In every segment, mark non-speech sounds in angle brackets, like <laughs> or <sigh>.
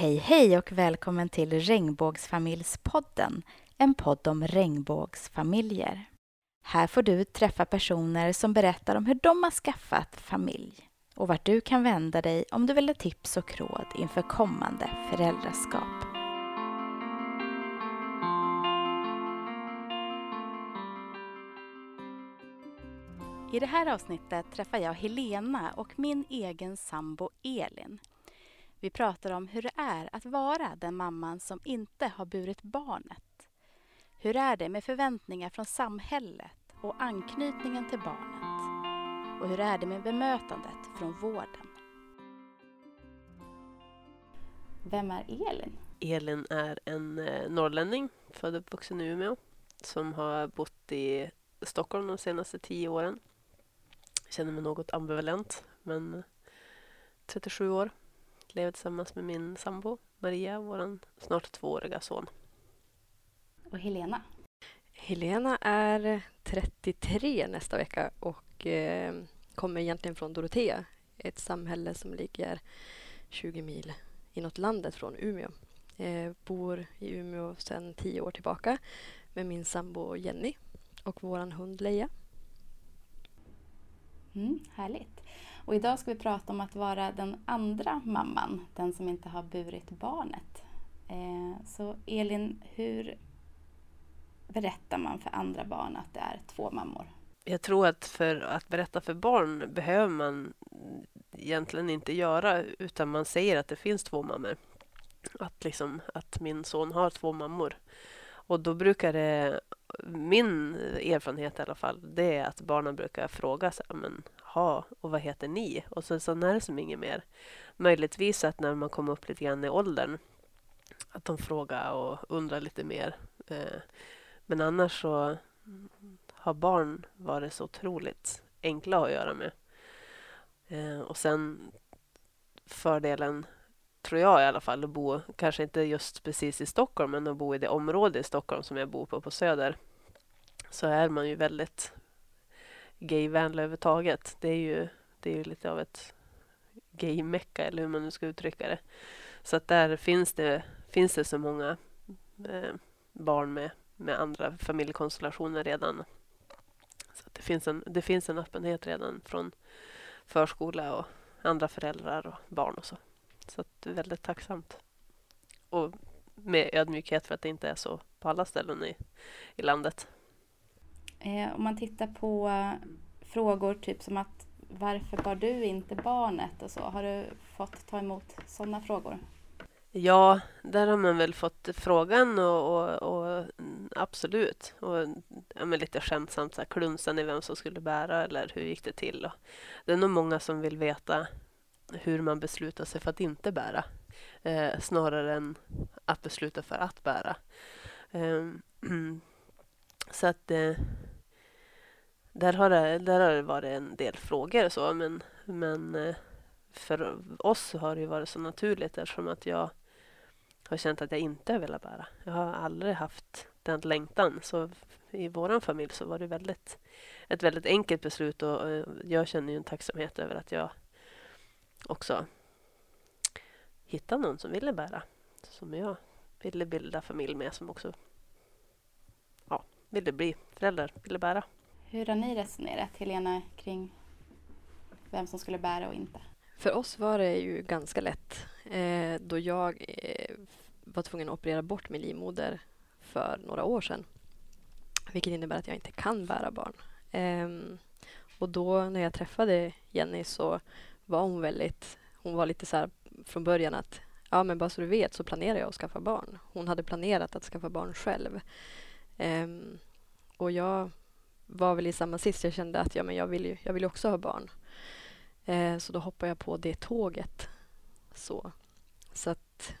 Hej hej och välkommen till Regnbågsfamiljspodden, en podd om regnbågsfamiljer. Här får du träffa personer som berättar om hur de har skaffat familj och vart du kan vända dig om du vill ha tips och råd inför kommande föräldraskap. I det här avsnittet träffar jag Helena och min egen sambo Elin. Vi pratar om hur det är att vara den mamman som inte har burit barnet. Hur är det med förväntningar från samhället och anknytningen till barnet? Och hur är det med bemötandet från vården? Vem är Elin? Elin är en eh, norrlänning, född och uppvuxen i Umeå, som har bott i Stockholm de senaste tio åren. Jag känner mig något ambivalent, men eh, 37 år. Lever tillsammans med min sambo Maria, vår snart tvååriga son. Och Helena? Helena är 33 nästa vecka och eh, kommer egentligen från Dorotea, ett samhälle som ligger 20 mil inåt landet från Umeå. Eh, bor i Umeå sedan tio år tillbaka med min sambo Jenny och vår hund Leia. Mm, härligt. Och idag ska vi prata om att vara den andra mamman, den som inte har burit barnet. Eh, så Elin, hur berättar man för andra barn att det är två mammor? Jag tror att för att berätta för barn behöver man egentligen inte göra utan man säger att det finns två mammor. Att, liksom, att min son har två mammor. Och då brukar det, min erfarenhet i alla fall, det är att barnen brukar fråga sig, men ha och vad heter ni? Och så, så är det som inget mer. Möjligtvis att när man kommer upp lite grann i åldern att de frågar och undrar lite mer. Eh, men annars så har barn varit så otroligt enkla att göra med. Eh, och sen fördelen, tror jag i alla fall, att bo, kanske inte just precis i Stockholm, men att bo i det område i Stockholm som jag bor på, på Söder, så är man ju väldigt gayvänlig överhuvudtaget. Det är ju, det är ju lite av ett gaymecka, eller hur man nu ska uttrycka det. Så att där finns det, finns det så många eh, barn med, med andra familjekonstellationer redan. Så det, finns en, det finns en öppenhet redan från förskola och andra föräldrar och barn och så. Så det är väldigt tacksamt. Och med ödmjukhet för att det inte är så på alla ställen i, i landet. Eh, om man tittar på eh, frågor typ som att varför bar du inte barnet och så? Har du fått ta emot sådana frågor? Ja, där har man väl fått frågan och, och, och absolut. Och ja, lite skämtsamt så här, klunsan i vem som skulle bära eller hur gick det till? Och det är nog många som vill veta hur man beslutar sig för att inte bära eh, snarare än att besluta för att bära. Eh, <clears throat> så att eh, där har, det, där har det varit en del frågor och så, men, men eh, för oss har det varit så naturligt eftersom att jag har känt att jag inte har velat bära. Jag har aldrig haft den längtan. Så i vår familj så var det väldigt, ett väldigt enkelt beslut och eh, jag känner ju en tacksamhet över att jag också hittade någon som ville bära. Som jag ville bilda familj med som också ja, ville bli förälder, ville bära. Hur har ni resonerat, Helena, kring vem som skulle bära och inte? För oss var det ju ganska lätt eh, då jag eh, var tvungen att operera bort min livmoder för några år sedan. Vilket innebär att jag inte kan bära barn. Eh, och då när jag träffade Jenny så var hon väldigt... Hon var lite så här från början att ja men bara så du vet så planerar jag att skaffa barn. Hon hade planerat att skaffa barn själv. Um, och jag var väl i samma sits. Jag kände att ja, men jag, vill ju, jag vill också ha barn. Eh, så då hoppade jag på det tåget. Så, så att...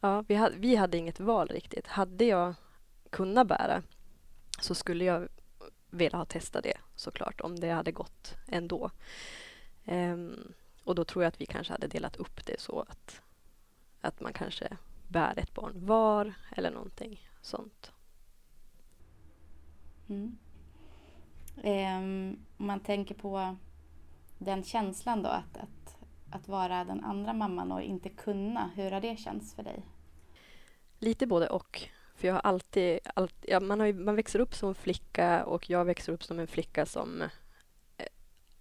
Ja, vi hade, vi hade inget val riktigt. Hade jag kunnat bära så skulle jag vilja ha testat det såklart, om det hade gått ändå. Um, och då tror jag att vi kanske hade delat upp det så att, att man kanske bär ett barn var eller någonting sånt. Mm. Um, om man tänker på den känslan då att, att att vara den andra mamman och inte kunna, hur har det känts för dig? Lite både och. För jag har alltid, alltid ja, man, har ju, man växer upp som flicka och jag växer upp som en flicka som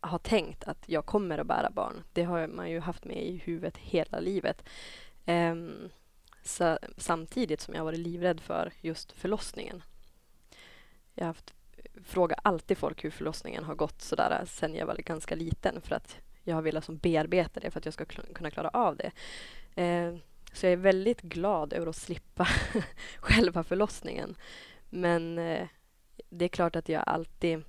har tänkt att jag kommer att bära barn. Det har man ju haft med i huvudet hela livet. Ehm, um, så, samtidigt som jag varit livrädd för just förlossningen. Jag har haft, frågar alltid folk hur förlossningen har gått sådär sen jag var ganska liten för att jag har velat som bearbeta det för att jag ska kunna klara av det. Eh, så jag är väldigt glad över att slippa <laughs> själva förlossningen. Men uh, det är klart att jag alltid...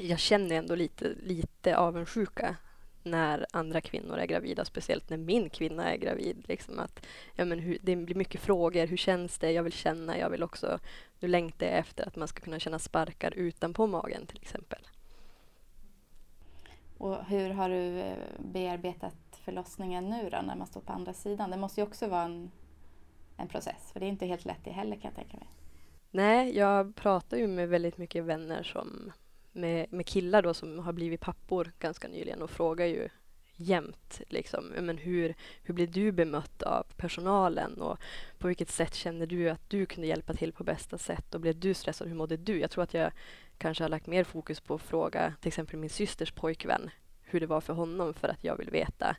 Jag känner ändå lite, lite avundsjuka när andra kvinnor är gravida, speciellt när min kvinna är gravid. Liksom att, ja, men hur, det blir mycket frågor. Hur känns det? Jag vill känna. Jag vill också... Nu längtar jag efter att man ska kunna känna sparkar utanpå magen till exempel. Och hur har du eh, bearbetat förlossningen nu då, när man står på andra sidan? Det måste ju också vara en, en process, för det är inte helt lätt det heller kan jag tänka mig. Nej, jag pratar ju med väldigt mycket vänner som med, med killar då som har blivit pappor ganska nyligen och frågar ju jämt liksom, men hur, hur blir du bemött av personalen och på vilket sätt känner du att du kunde hjälpa till på bästa sätt och blev du stressad, hur mådde du? Jag tror att jag kanske har lagt mer fokus på att fråga till exempel min systers pojkvän hur det var för honom för att jag vill veta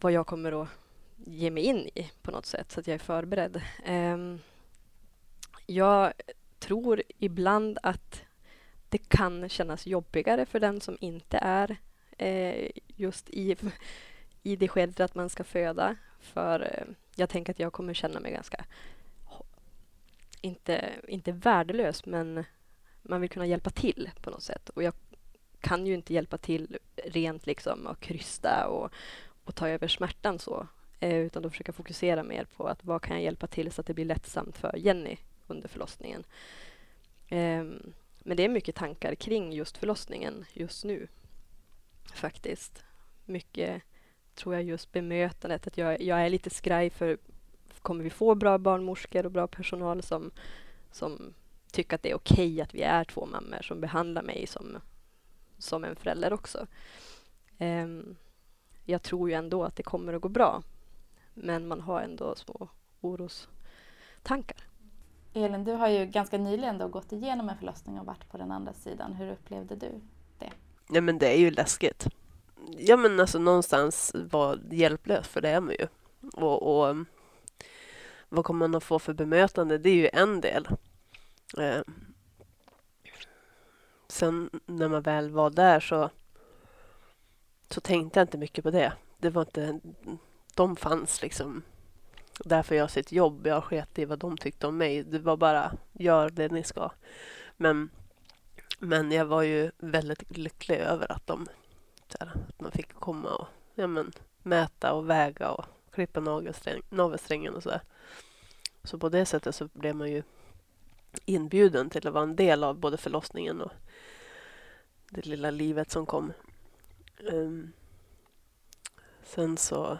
vad jag kommer att ge mig in i på något sätt så att jag är förberedd. Um, jag tror ibland att det kan kännas jobbigare för den som inte är eh, just i, i det skedet att man ska föda. För eh, jag tänker att jag kommer känna mig ganska, inte, inte värdelös, men man vill kunna hjälpa till på något sätt. Och jag kan ju inte hjälpa till rent liksom och krysta och, och ta över smärtan så. Eh, utan då försöka fokusera mer på att vad kan jag hjälpa till så att det blir lättsamt för Jenny under förlossningen. Eh, men det är mycket tankar kring just förlossningen just nu. Faktiskt. Mycket, tror jag, just bemötandet. Att jag, jag är lite skraj för kommer vi få bra barnmorskor och bra personal som, som tycker att det är okej okay att vi är två mammor som behandlar mig som, som en förälder också. Um, jag tror ju ändå att det kommer att gå bra. Men man har ändå små orostankar. Elin, du har ju ganska nyligen då gått igenom en förlossning och varit på den andra sidan. Hur upplevde du det? Ja, men det är ju läskigt. Ja, men alltså någonstans vara hjälplös, för det är man ju. Och, och vad kommer man att få för bemötande? Det är ju en del. Eh, sen när man väl var där så, så tänkte jag inte mycket på det. Det var inte... De fanns liksom Därför jag sitt jobb. Jag sket i vad de tyckte om mig. Det var bara, gör det ni ska. Men, men jag var ju väldigt lycklig över att de här, att man fick komma och ja, men, mäta och väga och klippa navelsträngen och sådär. Så på det sättet så blev man ju inbjuden till att vara en del av både förlossningen och det lilla livet som kom. Um, sen så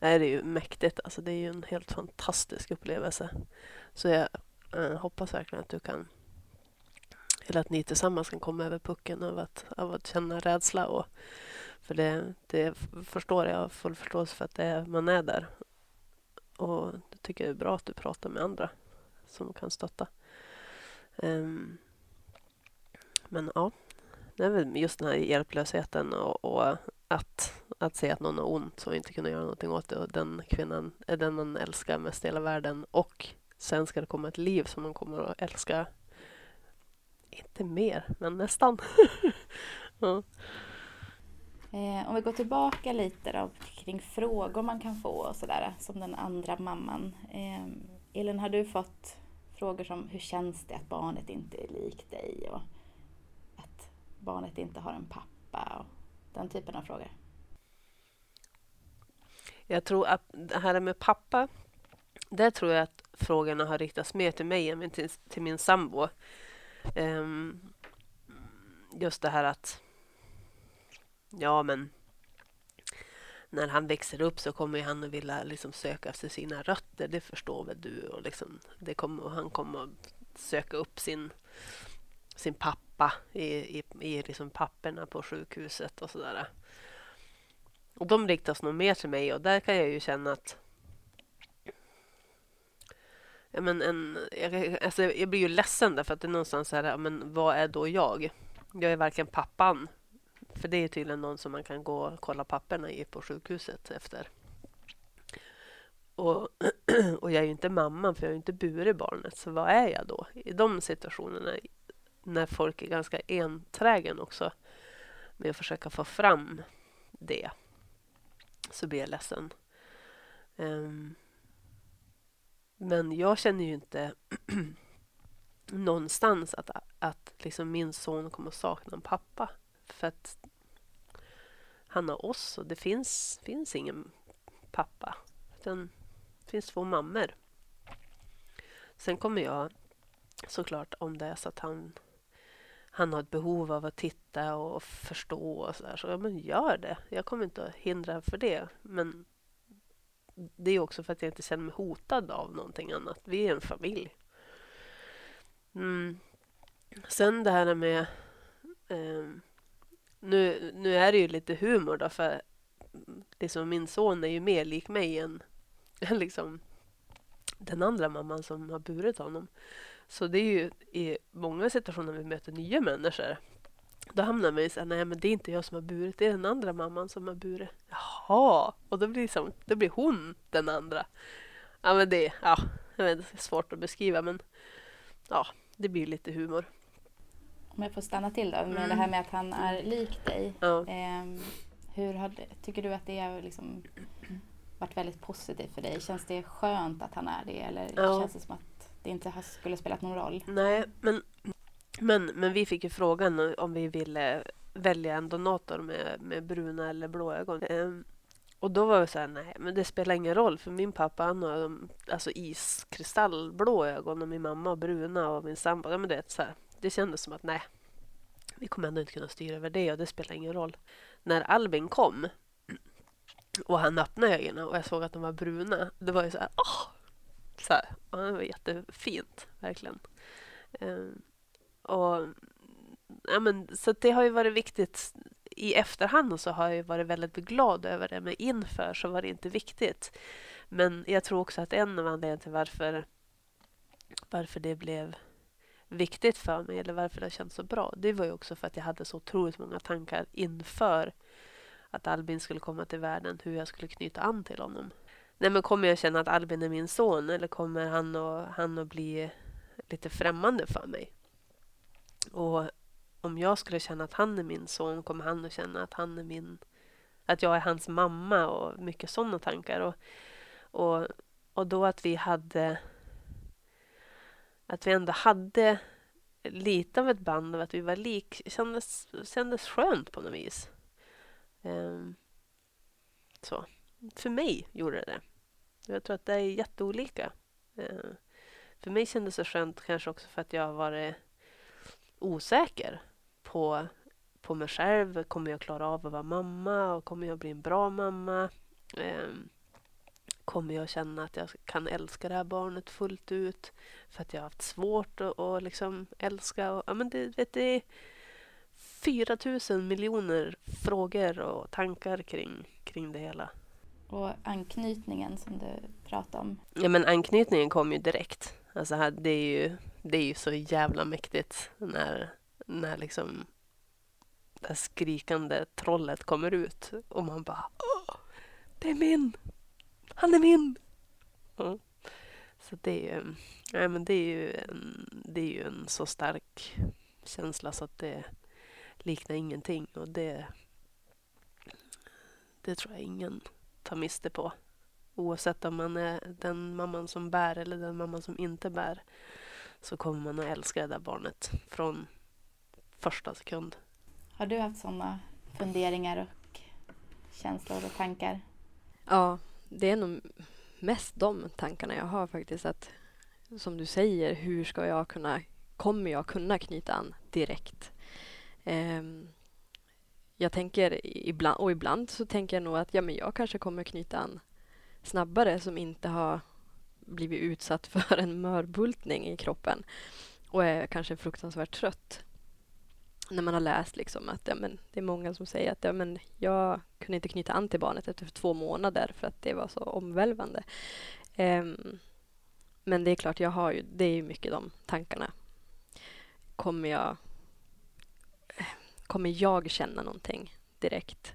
Nej det är ju mäktigt. Alltså det är ju en helt fantastisk upplevelse. Så jag eh, hoppas verkligen att du kan eller att ni tillsammans kan komma över pucken av att, av att känna rädsla. Och, för det, det förstår jag, har full förståelse för att det, man är där. Och det tycker jag är bra att du pratar med andra som kan stötta. Um, men ja, det är väl just den här hjälplösheten och, och, att, att se att någon har ont och inte kunna göra någonting åt det. Och den kvinnan är den man älskar mest i hela världen. Och sen ska det komma ett liv som man kommer att älska. Inte mer, men nästan. <laughs> ja. eh, om vi går tillbaka lite då, kring frågor man kan få och sådär, som den andra mamman. Eh, Elin, har du fått Frågor som hur känns det att barnet inte är likt dig och att barnet inte har en pappa och den typen av frågor. Jag tror att det här med pappa, där tror jag att frågorna har riktats mer till mig än till, till min sambo. Um, just det här att ja men när han växer upp så kommer han att vilja liksom söka efter sina rötter. Det förstår väl du? Och liksom, det kommer, han kommer att söka upp sin, sin pappa i, i, i liksom papperna på sjukhuset och sådär och de riktas nog mer till mig och där kan jag ju känna att Ja, men en, jag, alltså jag blir ju ledsen därför att det är någonstans så här, men vad är då jag? Jag är varken pappan, för det är tydligen någon som man kan gå och kolla papperna i på sjukhuset efter. Och, <clears throat> och jag är ju inte mamman, för jag har ju inte burit barnet, så vad är jag då? I de situationerna, när folk är ganska enträgen också med att försöka få fram det, så blir jag ledsen. Um, men jag känner ju inte <clears throat> någonstans att, att liksom min son kommer att sakna en pappa. För att han har oss och det finns, finns ingen pappa. Utan det finns två mammor. Sen kommer jag såklart om det är så att han, han har ett behov av att titta och förstå och så där. Så ja, men gör det. Jag kommer inte att hindra för det. Men det är också för att jag inte känner mig hotad av någonting annat. Vi är en familj. Mm. Sen det här med... Eh, nu, nu är det ju lite humor då, för liksom min son är ju mer lik mig än, än <laughs> liksom den andra mamman som har burit honom. Så det är ju i många situationer vi möter nya människor då hamnar man i så nej men det är inte jag som har burit, det är den andra mamman som har burit. Jaha, och då blir, som, då blir hon den andra. Ja men det, ja, jag vet, det är svårt att beskriva men ja, det blir lite humor. Om jag får stanna till då med mm. det här med att han är lik dig. Ja. Eh, hur har, tycker du att det har liksom varit väldigt positivt för dig? Känns det skönt att han är det eller ja. känns det som att det inte skulle spelat någon roll? Nej, men men, men vi fick ju frågan om vi ville välja en donator med, med bruna eller blå ögon. Ehm, och då var vi så här, nej, men det spelar ingen roll för min pappa han har alltså iskristallblå ögon och min mamma har bruna och min sambo, ja men det så här, det kändes som att nej, vi kommer ändå inte kunna styra över det och det spelar ingen roll. När Albin kom och han öppnade ögonen och jag såg att de var bruna, det var ju så här, åh! Så här, ja, det var jättefint, verkligen. Ehm, och, ja, men, så det har ju varit viktigt. I efterhand och så har jag varit väldigt glad över det, men inför så var det inte viktigt. Men jag tror också att en av anledningarna till varför, varför det blev viktigt för mig eller varför det känns så bra, det var ju också för att jag hade så otroligt många tankar inför att Albin skulle komma till världen, hur jag skulle knyta an till honom. Nej, men kommer jag känna att Albin är min son eller kommer han att, han att bli lite främmande för mig? Och om jag skulle känna att han är min son kommer han att känna att han är min att jag är hans mamma och mycket sådana tankar. Och, och, och då att vi hade att vi ändå hade lite av ett band av att vi var lik kändes, kändes skönt på något vis. Um, så. För mig gjorde det det. Jag tror att det är jätteolika. Eh, för mig kändes det skönt kanske också för att jag har varit osäker på, på mig själv. Kommer jag klara av att vara mamma? Och kommer jag bli en bra mamma? Ehm, kommer jag känna att jag kan älska det här barnet fullt ut? För att jag har haft svårt att, att liksom älska. Och, ja, men det, vet, det är 4 000 miljoner frågor och tankar kring, kring det hela. Och anknytningen som du pratade om? Ja, men anknytningen kom ju direkt. Alltså, det är ju det är ju så jävla mäktigt när, när liksom det skrikande trollet kommer ut och man bara Åh, Det är min! Han är min! Mm. Så det är ju, ja, men det är ju, en, det är ju en så stark känsla så att det liknar ingenting och det, det tror jag ingen tar miste på. Oavsett om man är den mamman som bär eller den mamman som inte bär så kommer man att älska det där barnet från första sekund. Har du haft sådana funderingar och känslor och tankar? Ja, det är nog mest de tankarna jag har faktiskt. Att som du säger, hur ska jag kunna, kommer jag kunna knyta an direkt? Um, jag tänker ibland, och ibland så tänker jag nog att ja, men jag kanske kommer knyta an snabbare som inte har blivit utsatt <laughs> för en mörbultning i kroppen och är kanske fruktansvärt trött. när man har läst liksom att ja, men, det är många som säger att ja, men, jag kunde inte knyta an till barnet efter två månader för att det var så omvälvande. Um, men det är klart, jag har ju, det är ju mycket de tankarna. Kommer jag, kommer jag känna någonting direkt?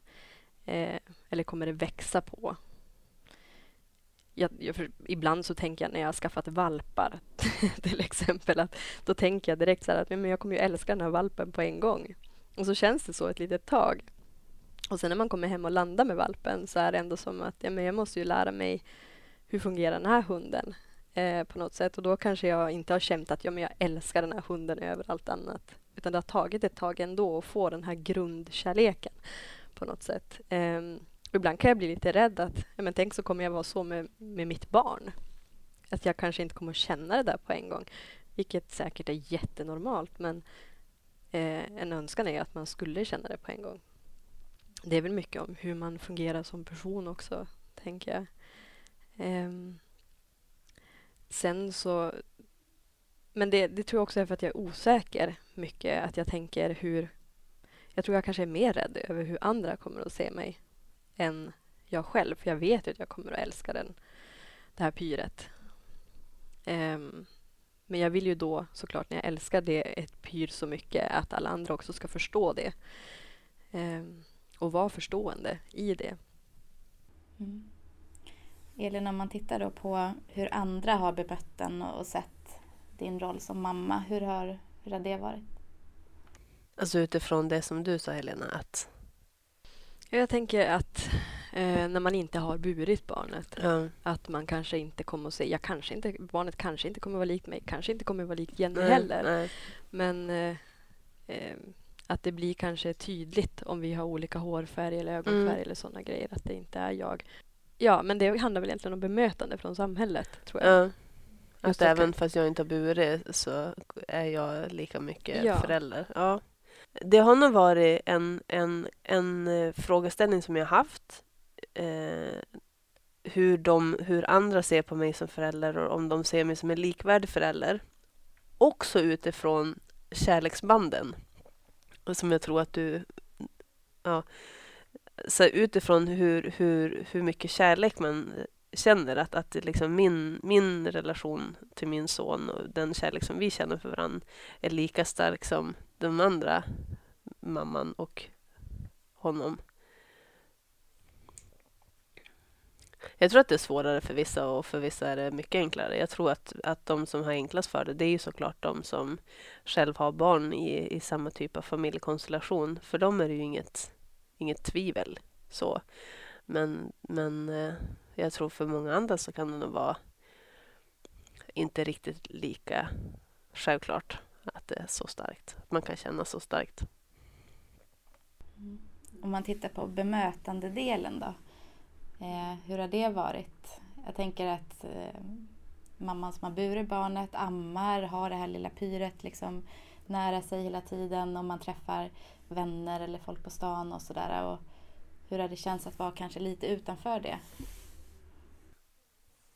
Eh, eller kommer det växa på? Jag, jag, ibland så tänker jag när jag har skaffat valpar <laughs> till exempel att då tänker jag direkt så att men jag kommer ju älska den här valpen på en gång. Och så känns det så ett litet tag. Och sen när man kommer hem och landar med valpen så är det ändå som att ja, men jag måste ju lära mig hur fungerar den här hunden eh, på något sätt. Och då kanske jag inte har känt att ja, men jag älskar den här hunden över allt annat. Utan det har tagit ett tag ändå att få den här grundkärleken på något sätt. Eh, ibland kan jag bli lite rädd att ja, men tänk så kommer jag vara så med, med mitt barn. Att jag kanske inte kommer att känna det där på en gång. Vilket säkert är jättenormalt men eh, en önskan är att man skulle känna det på en gång. Det är väl mycket om hur man fungerar som person också, tänker jag. Um, sen så... Men det, det, tror jag också är för att jag är osäker mycket. Att jag tänker hur... Jag tror jag kanske är mer rädd över hur andra kommer att se mig än jag själv. För jag vet ju att jag kommer att älska den, det här pyret. Um, men jag vill ju då såklart när jag älskar det ett pyr så mycket att alla andra också ska förstå det. Um, och vara förstående i det. Mm. Elin, om man tittar då på hur andra har bemött den och sett din roll som mamma, hur har, hur har det varit? Alltså utifrån det som du sa Helena, att... Jag tänker att eh, när man inte har burit barnet, ja. att man kanske inte kommer att säga, jag kanske inte, barnet kanske inte kommer att vara likt mig, kanske inte kommer att vara likt Jenny nej, heller. Nej. Men eh, eh, att det blir kanske tydligt om vi har olika hårfärg eller ögonfärg mm. eller sådana grejer, att det inte är jag. Ja, men det handlar väl egentligen om bemötande från samhället, tror jag. Att även fast jag inte har burit så är jag lika mycket ja. förälder. Ja. Det har nog varit en, en, en eh, frågeställning som jag haft. Eh, hur, de, hur andra ser på mig som förälder och om de ser mig som en likvärdig förälder. Också utifrån kärleksbanden. Som jag tror att du ja, så utifrån hur, hur, hur mycket kärlek man känner att, att liksom min, min relation till min son och den kärlek som vi känner för varandra är lika stark som den andra mamman och honom. Jag tror att det är svårare för vissa och för vissa är det mycket enklare. Jag tror att, att de som har enklast för det, det är ju såklart de som själv har barn i, i samma typ av familjekonstellation. För dem är det ju inget inget tvivel. så. Men, men eh, jag tror för många andra så kan det nog vara inte riktigt lika självklart att det är så starkt. Att man kan känna så starkt. Mm. Om man tittar på bemötandedelen då. Eh, hur har det varit? Jag tänker att eh, mamman som har burit barnet ammar, har det här lilla pyret liksom nära sig hela tiden och man träffar vänner eller folk på stan och sådär. Hur har det känts att vara kanske lite utanför det?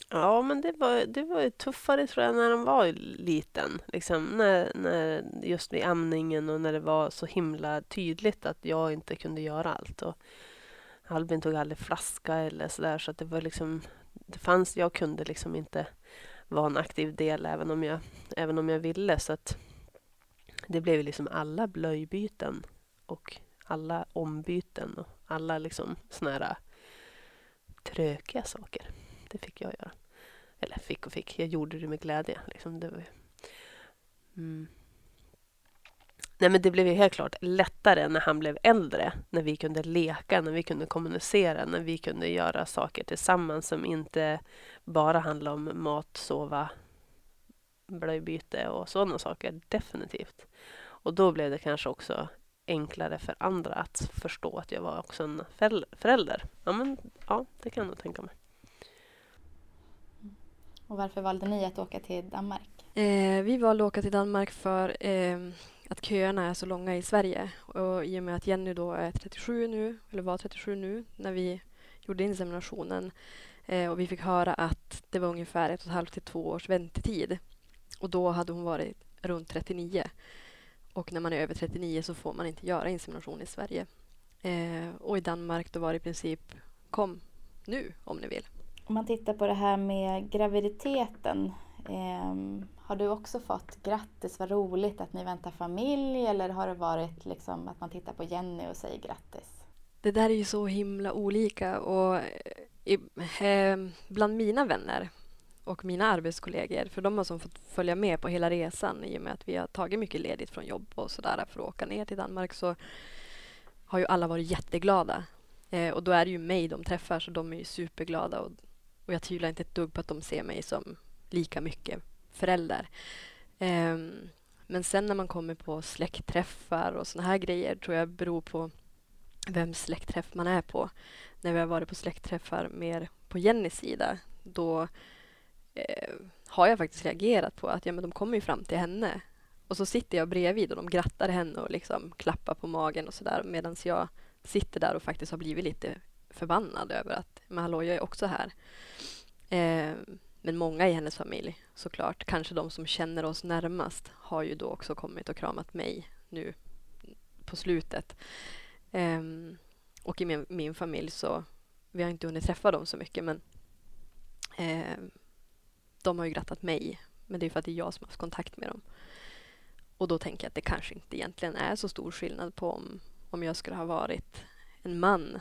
Ja, men det var, det var tuffare tror jag när han var liten. Liksom, när, när, just vid amningen och när det var så himla tydligt att jag inte kunde göra allt. Och Albin tog aldrig flaska eller sådär så att det var liksom det fanns, jag kunde liksom inte vara en aktiv del även om jag, även om jag ville. Så att det blev liksom alla blöjbyten och alla ombyten och alla liksom såna här trökiga saker. Det fick jag göra. Eller fick och fick, jag gjorde det med glädje. Liksom det var, mm. Nej, men det blev ju helt klart lättare när han blev äldre. När vi kunde leka, när vi kunde kommunicera, när vi kunde göra saker tillsammans som inte bara handlade om mat, sova, blöjbyte och sådana saker. Definitivt. Och då blev det kanske också enklare för andra att förstå att jag var också en förälder. Ja, men, ja det kan jag nog tänka mig. Och varför valde ni att åka till Danmark? Eh, vi valde att åka till Danmark för eh, att köerna är så långa i Sverige. Och I och med att Jenny då är 37 nu, eller var 37 nu, när vi gjorde inseminationen eh, och vi fick höra att det var ungefär ett och ett halvt till två års väntetid. Och då hade hon varit runt 39. Och när man är över 39 så får man inte göra insemination i Sverige. Eh, och i Danmark då var det i princip kom nu om ni vill. Om man tittar på det här med graviditeten. Eh, har du också fått grattis, vad roligt att ni väntar familj eller har det varit liksom att man tittar på Jenny och säger grattis? Det där är ju så himla olika och eh, i, eh, bland mina vänner och mina arbetskollegor, för de har som fått följa med på hela resan i och med att vi har tagit mycket ledigt från jobb och sådär för att åka ner till Danmark så har ju alla varit jätteglada. Eh, och då är det ju mig de träffar så de är ju superglada och, och jag tvivlar inte ett dugg på att de ser mig som lika mycket förälder. Um, men sen när man kommer på släktträffar och såna här grejer tror jag beror på vem släktträff man är på. När vi har varit på släktträffar mer på Jennys sida då eh, har jag faktiskt reagerat på att ja, men de kommer ju fram till henne och så sitter jag bredvid och de grattar henne och liksom klappar på magen och sådär medan jag sitter där och faktiskt har blivit lite förbannad över att men hallå, jag är också här. Eh, men många i hennes familj såklart, kanske de som känner oss närmast har ju då också kommit och kramat mig nu på slutet. Eh, och i min, min, familj så, vi har inte hunnit träffa dem så mycket men eh, de har ju grattat mig. Men det är för att det är jag som har haft kontakt med dem. Och då tänker jag att det kanske inte egentligen är så stor skillnad på om, om jag skulle ha varit en man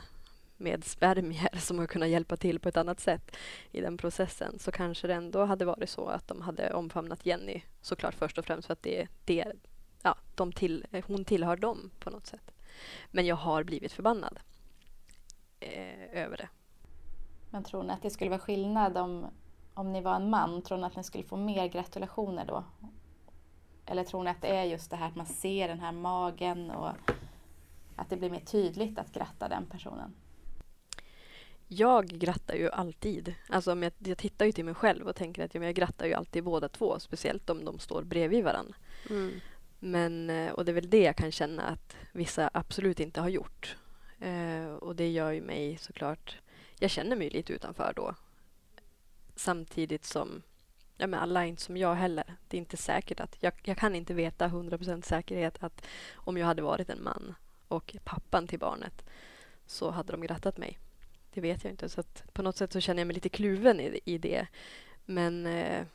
med spermier som har kunnat hjälpa till på ett annat sätt i den processen så kanske det ändå hade varit så att de hade omfamnat Jenny såklart först och främst för att det, det, ja, de till, hon tillhör dem på något sätt. Men jag har blivit förbannad eh, över det. Men tror ni att det skulle vara skillnad om, om ni var en man? Tror ni att ni skulle få mer gratulationer då? Eller tror ni att det är just det här att man ser den här magen och att det blir mer tydligt att gratta den personen? Jag grattar ju alltid. Alltså jag, jag tittar ju till mig själv och tänker att jag grattar ju alltid båda två, speciellt om de står bredvid varandra. Mm. Men, eh, och det är väl det jag kan känna att vissa absolut inte har gjort. Eh, och det gör ju mig såklart... Jag känner mig lite utanför då. Samtidigt som ja, men alla är inte som jag heller. Det är inte säkert att... Jag, jag kan inte veta 100% säkerhet att om jag hade varit en man och pappan till barnet så hade de grattat mig. Det vet jag inte. Så på något sätt så känner jag mig lite kluven i, i det. Men... Eh...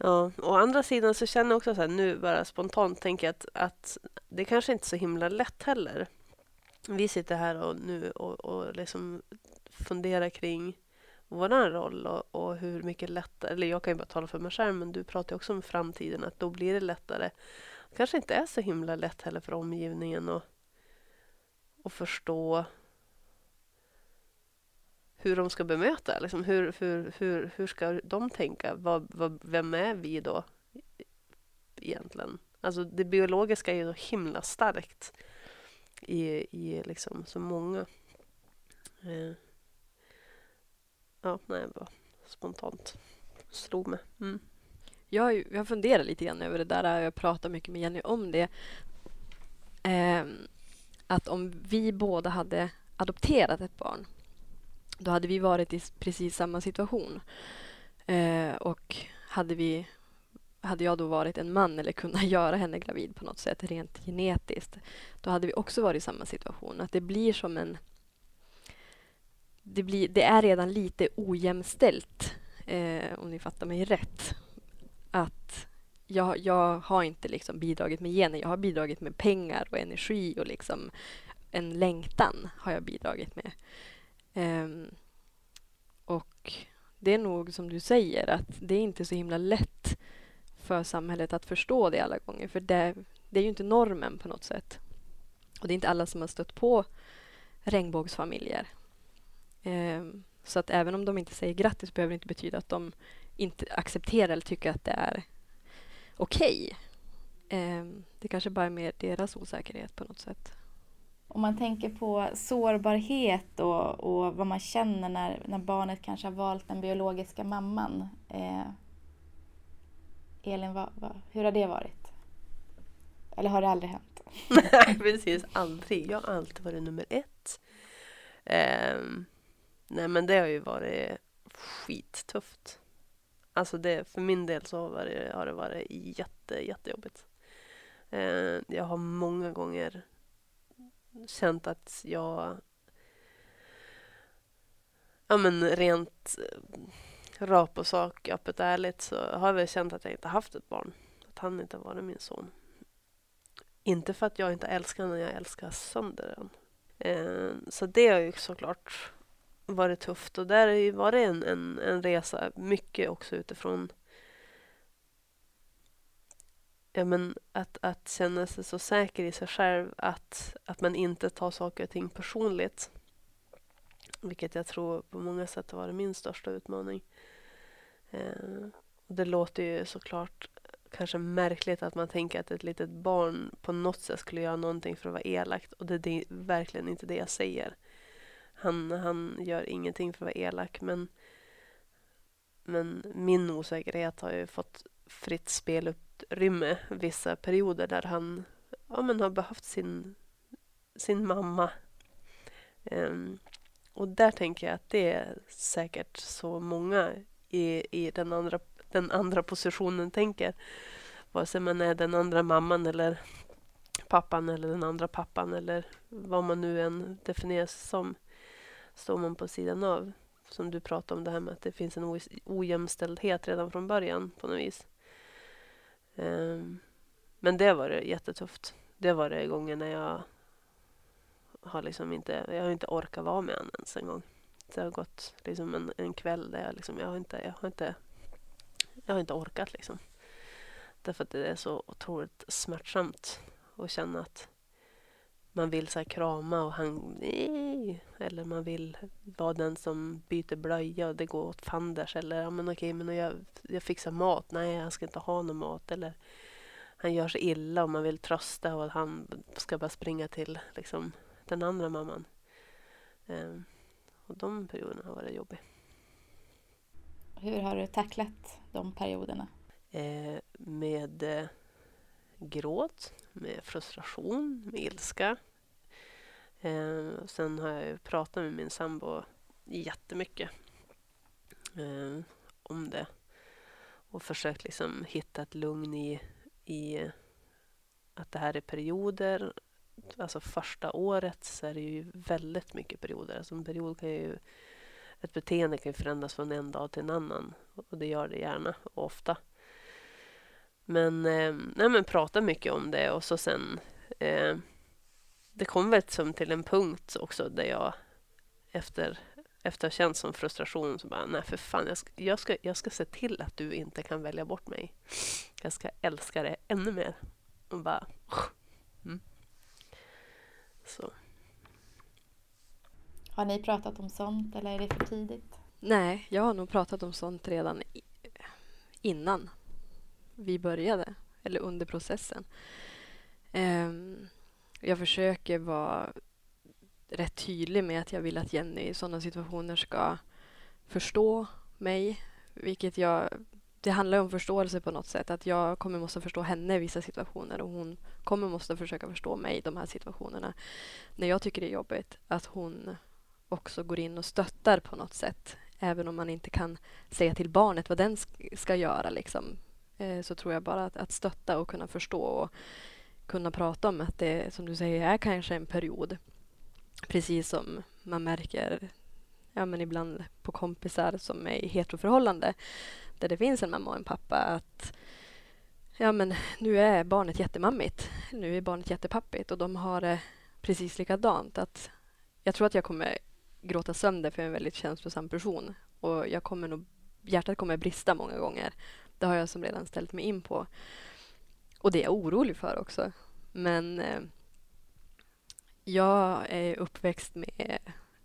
Ja, å andra sidan så känner jag också så här, nu bara spontant tänker att, att det kanske inte är så himla lätt heller. Vi sitter här och nu och, och liksom funderar kring vår roll och, och, hur mycket lättare, eller jag kan ju bara tala för mig själv, men du pratar ju också om framtiden, att då blir det lättare. Det kanske inte är så himla lätt heller för omgivningen att, att förstå hur de ska bemöta. Liksom hur, hur, hur, hur ska de tänka? Vad, vad, vem är vi då egentligen? Alltså det biologiska är ju så himla starkt i, i liksom så många. Eh. Ja, nej, bara spontant slog mig. Mm. Jag, jag funderar lite grann över det där. Eh, jag pratar mycket med Jenny om det. Eh, att om vi båda hade adopterat ett barn då hade vi varit i precis samma situation. Eh, och hade, vi, hade jag då varit en man eller kunnat <laughs> göra henne gravid på något sätt rent genetiskt då hade vi också varit i samma situation. Att det blir som en det, blir, det är redan lite ojämställt, eh, om ni fattar mig rätt. Att jag, jag har inte liksom bidragit med gener, jag har bidragit med pengar och energi och liksom en längtan har jag bidragit med. Um, och det är nog som du säger att det är inte så himla lätt för samhället att förstå det alla gånger. För det, det är ju inte normen på något sätt. Och det är inte alla som har stött på regnbågsfamiljer. Um, så att även om de inte säger grattis behöver det inte betyda att de inte accepterar eller tycker att det är okej. Okay. Um, det kanske bara är mer deras osäkerhet på något sätt. Om man tänker på sårbarhet och, och vad man känner när, när barnet kanske har valt den biologiska mamman. Eh, Elin, vad, vad, hur har det varit? Eller har det aldrig hänt? Nej, <laughs> precis. Aldrig. Jag har alltid varit nummer ett. Eh, nej, men det har ju varit skittufft. Alltså det, för min del så har det, har det varit jätte, jättejobbigt. Eh, jag har många gånger känt att jag ja, men rent eh, rap rakt på sak, öppet och ärligt, så har jag väl känt att jag inte haft ett barn. Att han inte varit min son. Inte för att jag inte älskar honom, jag älskar sönder den. Eh, så det har ju såklart varit tufft och där har ju varit en, en, en resa, mycket också utifrån ja, men att, att känna sig så säker i sig själv att, att man inte tar saker och ting personligt. Vilket jag tror på många sätt har varit min största utmaning. Eh, det låter ju såklart kanske märkligt att man tänker att ett litet barn på något sätt skulle göra någonting för att vara elakt och det är verkligen inte det jag säger. Han, han gör ingenting för att vara elak men, men min osäkerhet har ju fått fritt utrymme vissa perioder där han ja, men har behövt sin, sin mamma. Um, och där tänker jag att det är säkert så många i, i den, andra, den andra positionen tänker. Vare sig man är den andra mamman eller pappan eller den andra pappan eller vad man nu än definieras som. Står man på sidan av. Som du pratade om det här med att det finns en ojämställdhet redan från början på något vis. Ehm, men det var det jättetufft. Det var det gången när jag har liksom inte, jag har inte orkat vara med honom ens en gång. Det har gått liksom en, en kväll där jag, liksom, jag, har inte, jag, har inte, jag har inte orkat. Liksom. Därför att det är så otroligt smärtsamt att känna att man vill så krama och han... Eller man vill vara den som byter blöja och det går åt fanders. Eller ja, men okej, men jag, jag fixar mat. Nej, jag ska inte ha någon mat. Eller han gör sig illa och man vill trösta och han ska bara springa till liksom, den andra mamman. Um, och de perioderna har varit jobbiga. Hur har du tacklat de perioderna? Eh, med eh, gråt, med frustration, med ilska. Eh, sen har jag pratat med min sambo jättemycket eh, om det och försökt liksom hitta ett lugn i, i att det här är perioder alltså första året så är det ju väldigt mycket perioder. Alltså en period kan ju, ett beteende kan ju förändras från en dag till en annan och det gör det gärna och ofta. Men, eh, nej, men prata mycket om det och så sen eh, det kom väl som till en punkt också där jag efter, efter att ha känt som frustration så bara, nej för fan, jag ska, jag, ska, jag ska se till att du inte kan välja bort mig. Jag ska älska dig ännu mer. Och bara, mm. Så. Har ni pratat om sånt eller är det för tidigt? Nej, jag har nog pratat om sånt redan innan vi började, eller under processen. Um, jag försöker vara rätt tydlig med att jag vill att Jenny i sådana situationer ska förstå mig, vilket jag det handlar om förståelse på något sätt. Att jag kommer måste förstå henne i vissa situationer och hon kommer måste försöka förstå mig i de här situationerna. När jag tycker det är jobbigt, att hon också går in och stöttar på något sätt. Även om man inte kan säga till barnet vad den ska göra. Liksom. Eh, så tror jag bara att, att stötta och kunna förstå och kunna prata om att det, som du säger, är kanske en period. Precis som man märker ja, men ibland på kompisar som är i heteroförhållande där det finns en mamma och en pappa att ja, men nu är barnet jättemammigt. Nu är barnet jättepappigt och de har det precis likadant. Att jag tror att jag kommer gråta sönder för jag är en väldigt känslosam person och jag kommer nog, hjärtat kommer brista många gånger. Det har jag som redan ställt mig in på. Och det är jag orolig för också. Men eh, jag är uppväxt med,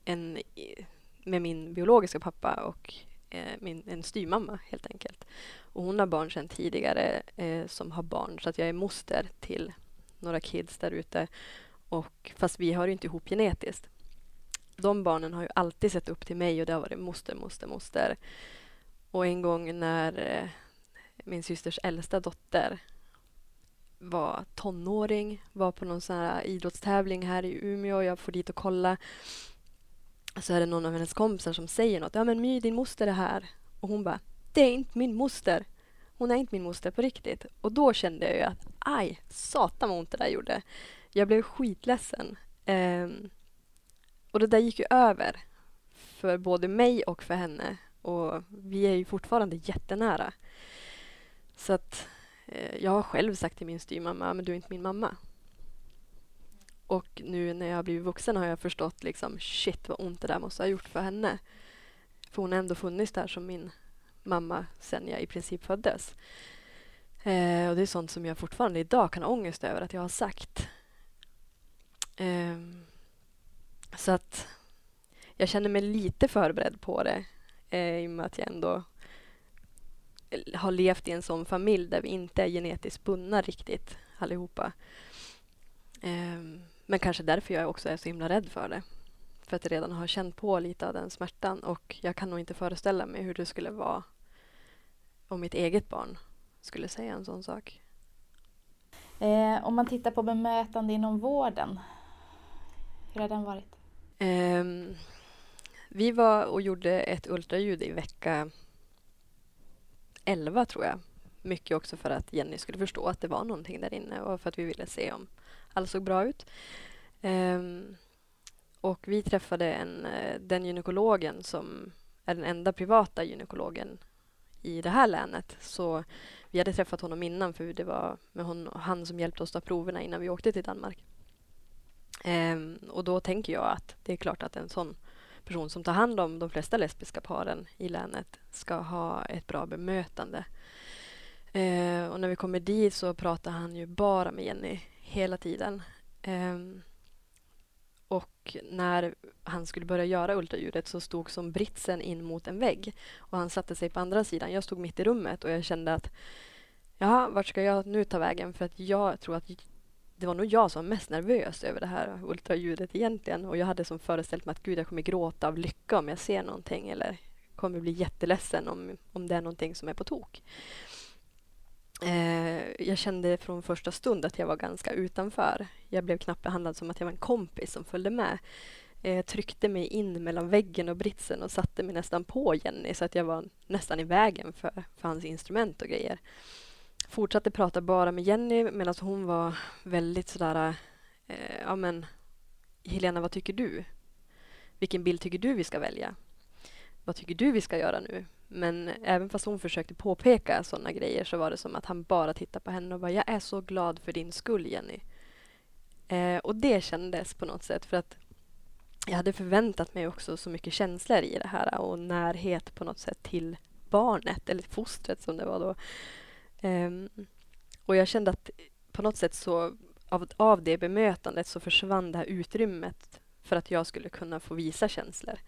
en, med min biologiska pappa och eh, min, en styrmamma helt enkelt. Och hon har barn sedan tidigare eh, som har barn så att jag är moster till några kids där ute. fast vi hör inte ihop genetiskt. De barnen har ju alltid sett upp till mig och det har varit moster, moster, moster. Och en gång när eh, min systers äldsta dotter var tonåring, var på någon sån här idrottstävling här i Umeå. Jag får dit och kolla så är det någon av hennes kompisar som säger något. Ja men My, din moster är här. Och hon bara, det är inte min moster. hon är inte min moster på riktigt. Och då kände jag ju att aj, satan vad ont det där gjorde. Jag blev skitledsen. Um, och det där gick ju över för både mig och för henne. Och vi är ju fortfarande jättenära. Så att Eh, jag har själv sagt till min styvmamma, ah, men du är inte min mamma. Och nu när jag har blivit vuxen har jag förstått liksom shit vad ont det där måste ha gjort för henne. För hon har ändå funnits där som min mamma sen jag i princip föddes. Eh, och det är sånt som jag fortfarande idag kan ha ångest över att jag har sagt. Eh, så att jag känner mig lite förberedd på det eh, i och med att jag ändå har levt i en sån familj där vi inte är genetiskt bundna riktigt allihopa. Eh, men kanske därför jag också är så himla rädd för det. För att jag redan har känt på lite av den smärtan och jag kan nog inte föreställa mig hur det skulle vara om mitt eget barn skulle säga en sån sak. Eh, om man tittar på bemötande inom vården, hur har den varit? Eh, vi var och gjorde ett ultraljud i vecka 11 tror jag. Mycket också för att Jenny skulle förstå att det var någonting där inne och för att vi ville se om allt såg bra ut. Um, och vi träffade en, eh, den gynekologen som är den enda privata gynekologen i det här länet. Så vi hade träffat honom innan för det var med hon, han som hjälpte oss ta proverna innan vi åkte till Danmark. Um, och då tänker jag att det är klart att en sån person som tar hand om de flesta lesbiska paren i länet ska ha ett bra bemötande. Eh, och när vi kommer dit så pratar han ju bara med Jenny hela tiden. Eh, och när han skulle börja göra ultraljudet så stod som britsen in mot en vägg och han satte sig på andra sidan. Jag stod mitt i rummet och jag kände att jaha, vart ska jag nu ta vägen? För att jag tror att det var nog jag som var mest nervös över det här ultraljudet egentligen och jag hade som föreställt mig att gud, jag kommer gråta av lycka om jag ser någonting eller kommer bli jätteledsen om, om det är någonting som är på tok. Eh, jag kände från första stund att jag var ganska utanför. Jag blev knappt behandlad som att jag var en kompis som följde med. Eh, jag tryckte mig in mellan väggen och britsen och satte mig nästan på Jenny så att jag var nästan i vägen för, för hans instrument och grejer. Fortsatte prata bara med Jenny medan hon var väldigt sådär, eh, ja men Helena vad tycker du? Vilken bild tycker du vi ska välja? Vad tycker du vi ska göra nu? Men även fast hon försökte påpeka sådana grejer så var det som att han bara tittade på henne och bara ”Jag är så glad för din skull, Jenny”. Eh, och det kändes på något sätt för att jag hade förväntat mig också så mycket känslor i det här och närhet på något sätt till barnet, eller fostret som det var då. Um, och jag kände att på något sätt så av, av det bemötandet så försvann det här utrymmet för att jag skulle kunna få visa känslor.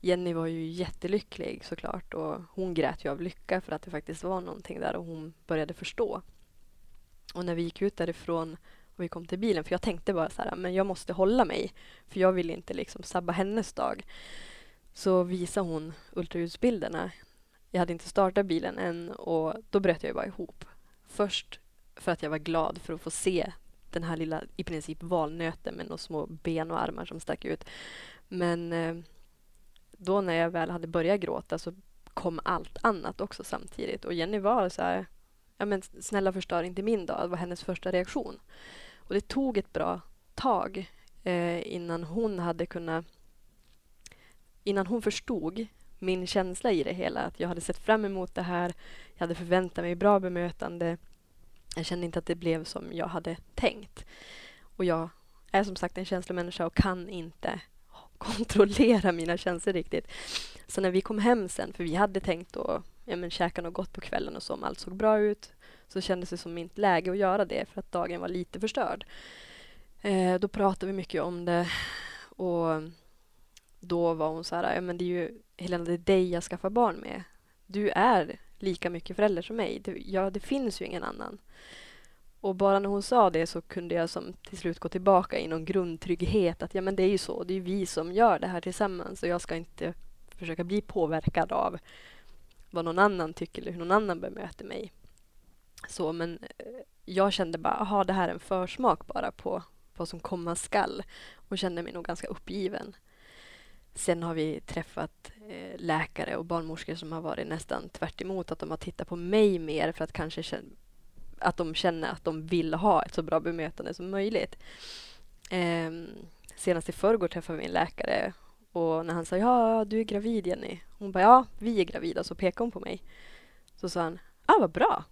Jenny var ju jättelycklig såklart och hon grät ju av lycka för att det faktiskt var någonting där och hon började förstå. Och när vi gick ut därifrån och vi kom till bilen, för jag tänkte bara så här, men jag måste hålla mig, för jag vill inte liksom sabba hennes dag. Så visade hon ultraljudsbilderna. Jag hade inte startat bilen än och då bröt jag ju bara ihop. Först för att jag var glad för att få se den här lilla, i princip valnöten med några små ben och armar som stack ut. Men eh, då när jag väl hade börjat gråta så kom allt annat också samtidigt. Och Jenny var så här, ja men snälla förstör inte min dag, det var hennes första reaktion. Och det tog ett bra tag eh, innan hon hade kunnat, innan hon förstod min känsla i det hela. Att jag hade sett fram emot det här, jag hade förväntat mig bra bemötande. Jag kände inte att det blev som jag hade tänkt. Och jag är som sagt en känslomänniska och kan inte <laughs> kontrollera mina känslor riktigt. Så när vi kom hem sen, för vi hade tänkt att ja, men, käka något gott på kvällen och så, om allt såg bra ut, så kändes det som inte läge att göra det för att dagen var lite förstörd. Eh, då pratade vi mycket om det och då var hon så här, ja, men det är ju Helena, det är dig jag skaffar barn med. Du är lika mycket förälder som mig. Det, ja, det finns ju ingen annan. Och bara när hon sa det så kunde jag som till slut gå tillbaka i någon grundtrygghet att ja men det är ju så, det är vi som gör det här tillsammans och jag ska inte försöka bli påverkad av vad någon annan tycker eller hur någon annan bemöter mig. Så men eh, jag kände bara, aha det här är en försmak bara på vad som komma skall och kände mig nog ganska uppgiven. Sen har vi träffat eh, läkare och barnmorskor som har varit nästan tvärt emot, att de har tittat på mig mer för att kanske känna, att de känner att de vill ha ett så bra bemötande som möjligt. Eh, senast i förrgår träffade vi en läkare och när han sa ja, du är gravid Jenny. Hon bara ja, vi är gravida. Så pekade hon på mig. Så sa han, ah vad bra.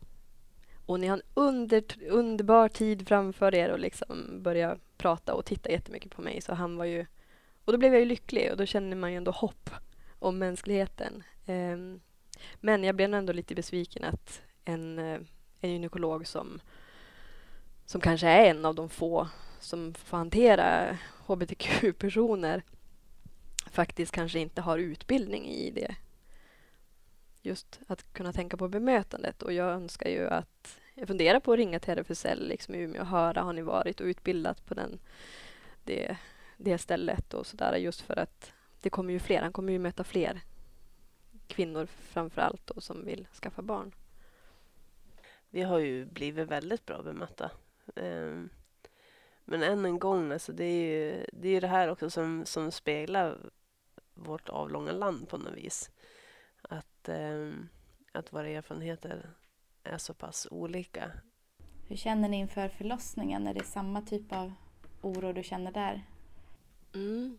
Och ni har en under, underbar tid framför er och liksom börja prata och titta jättemycket på mig. Så han var ju... Och då blev jag ju lycklig och då känner man ju ändå hopp om mänskligheten. Ehm, men jag blev ändå lite besviken att en, eh, en gynekolog som, som kanske är en av de få som får hantera hbtq-personer faktiskt kanske inte har utbildning i det. Just att kunna tänka på bemötandet och jag önskar ju att jag funderar på att ringa till RFSL liksom i Umeå och höra, har ni varit och utbildat på den, det, det stället och sådär just för att det kommer ju fler, han kommer ju möta fler kvinnor framför allt då, som vill skaffa barn. Vi har ju blivit väldigt bra bemötta. Um, men än en gång, alltså det är ju det, är det här också som, som speglar vårt avlånga land på något vis. Att, eh, att våra erfarenheter är så pass olika. Hur känner ni inför förlossningen? Är det samma typ av oro du känner där? Mm.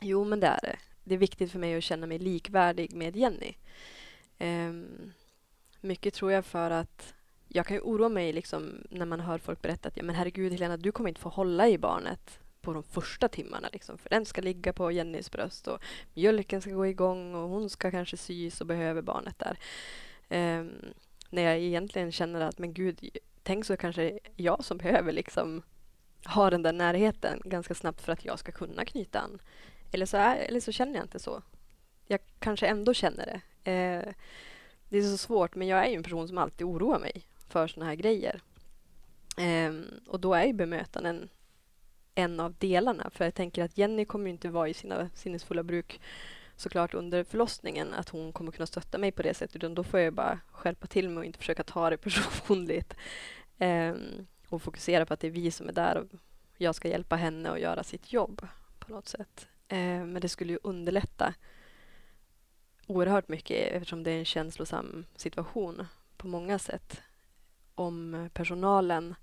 Jo, men det är det. Det är viktigt för mig att känna mig likvärdig med Jenny. Um, mycket tror jag för att jag kan ju oroa mig liksom när man hör folk berätta att ja, men herregud Helena, du kommer inte få hålla i barnet på de första timmarna. Liksom, för den ska ligga på Jennys bröst och mjölken ska gå igång och hon ska kanske sys och behöver barnet där. Um, när jag egentligen känner att men gud, tänk så kanske jag som behöver liksom ha den där närheten ganska snabbt för att jag ska kunna knyta an. Eller så, är, eller så känner jag inte så. Jag kanske ändå känner det. Eh, det är så svårt, men jag är ju en person som alltid oroar mig för såna här grejer. Eh, och då är ju bemötanden en av delarna. För jag tänker att Jenny kommer inte vara i sina sinnesfulla bruk såklart under förlossningen att hon kommer kunna stötta mig på det sättet utan då får jag bara skärpa till mig och inte försöka ta det <laughs> personligt. Eh, och fokusera på att det är vi som är där och jag ska hjälpa henne att göra sitt jobb på något sätt. Eh, men det skulle ju underlätta oerhört mycket eftersom det är en känslosam situation på många sätt. Om personalen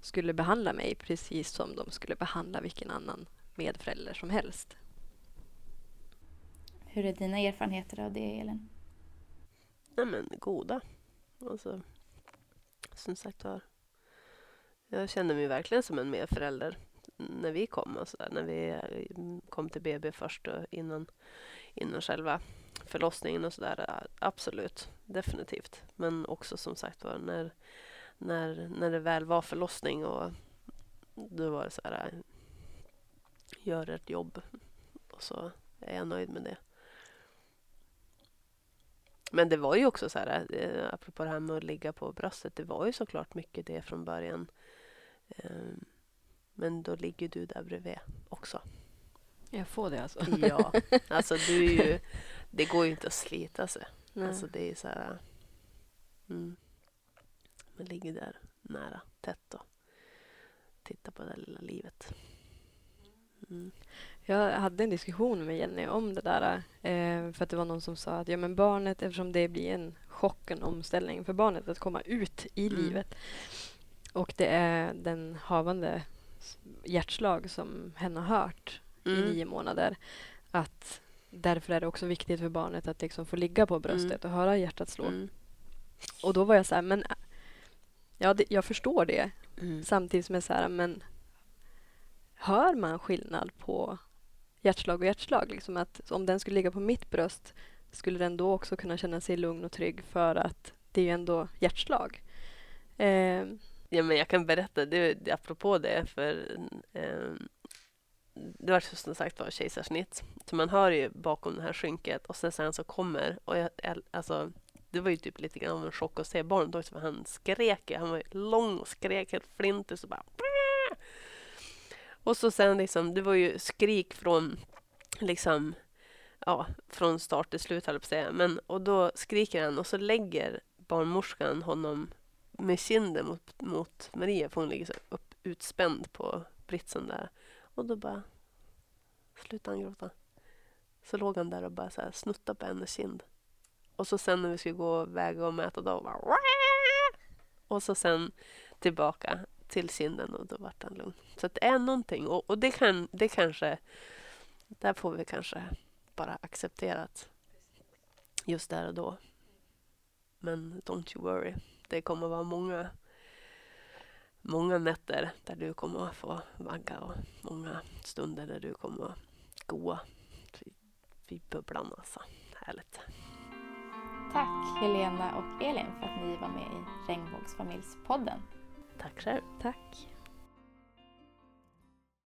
skulle behandla mig precis som de skulle behandla vilken annan medförälder som helst. Hur är dina erfarenheter av det, Elin? Nej, men goda. Alltså, som sagt var, jag kände mig verkligen som en medförälder när vi kom. och så där. när vi mm, kom till BB först och innan, innan själva förlossningen och sådär. Absolut, definitivt. Men också som sagt var när när, när det väl var förlossning och då var det så här, gör ett jobb och så är jag nöjd med det. Men det var ju också så här, eh, apropå det här med att ligga på bröstet, det var ju såklart mycket det från början. Ehm, men då ligger du där bredvid också. Jag får det alltså? Ja, <laughs> alltså du är ju, det går ju inte att slita sig. Nej. Alltså det är så här... Mm. Man ligger där nära, tätt och tittar på det lilla livet. Mm. Jag hade en diskussion med Jenny om det där. Eh, för att det var någon som sa att ja, men barnet, eftersom det blir en chock, en omställning för barnet att komma ut i mm. livet. Och det är den havande hjärtslag som hen har hört mm. i nio månader. Att därför är det också viktigt för barnet att liksom få ligga på bröstet mm. och höra hjärtat slå. Mm. Och då var jag så här, men Ja, det, jag förstår det. Mm. Samtidigt som jag säger, men hör man skillnad på hjärtslag och hjärtslag? Liksom att om den skulle ligga på mitt bröst skulle den då också kunna känna sig lugn och trygg för att det är ju ändå hjärtslag. Eh. Ja, men jag kan berätta, det, apropå det, för eh, det var som sagt var kejsarsnitt. Så man hör ju bakom det här skynket och sen, sen så kommer, och jag, alltså det var ju typ lite grann av en chock att se barnet också för han skrek. Han var lång och skrek helt flintis och bara... <laughs> Och så sen liksom, det var ju skrik från liksom ja, från start till slut höll jag på att säga. Men, och då skriker han och så lägger barnmorskan honom med kinden mot, mot Maria för hon ligger så upp, utspänd på britsen där. Och då bara slutade han gråta. Så låg han där och bara så här snuttade på hennes kind. Och så sen när vi skulle gå och väga och mäta då bara och så sen tillbaka till kinden och då vart han lugn. Så att det är någonting och, och det, kan, det kanske, där får vi kanske bara acceptera att just där och då. Men don't you worry, det kommer vara många många nätter där du kommer att få vagga och många stunder där du kommer att goa vid bubblan. Alltså. Härligt. Tack Helena och Elin för att ni var med i Regnbågsfamiljspodden. Tack själv. Tack.